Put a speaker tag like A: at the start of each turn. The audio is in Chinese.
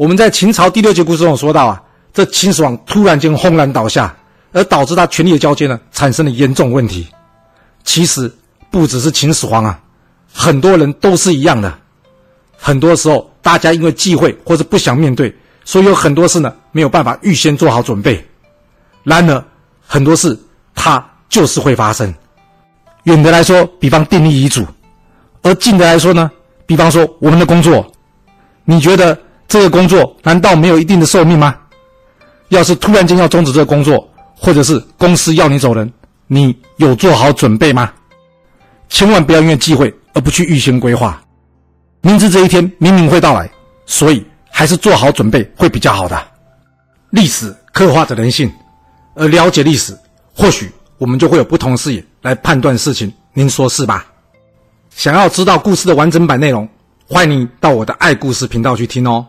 A: 我们在秦朝第六节故事中说到啊，这秦始皇突然间轰然倒下，而导致他权力的交接呢产生了严重问题。其实不只是秦始皇啊，很多人都是一样的。很多时候，大家因为忌讳或者不想面对，所以有很多事呢没有办法预先做好准备。然而，很多事它就是会发生。远的来说，比方订立遗嘱；而近的来说呢，比方说我们的工作。你觉得这个工作难道没有一定的寿命吗？要是突然间要终止这个工作，或者是公司要你走人，你有做好准备吗？千万不要因为忌讳而不去预先规划。明知这一天明明会到来，所以还是做好准备会比较好的。历史刻画着人性，而了解历史，或许我们就会有不同视野来判断事情。您说是吧？想要知道故事的完整版内容，欢迎你到我的爱故事频道去听哦。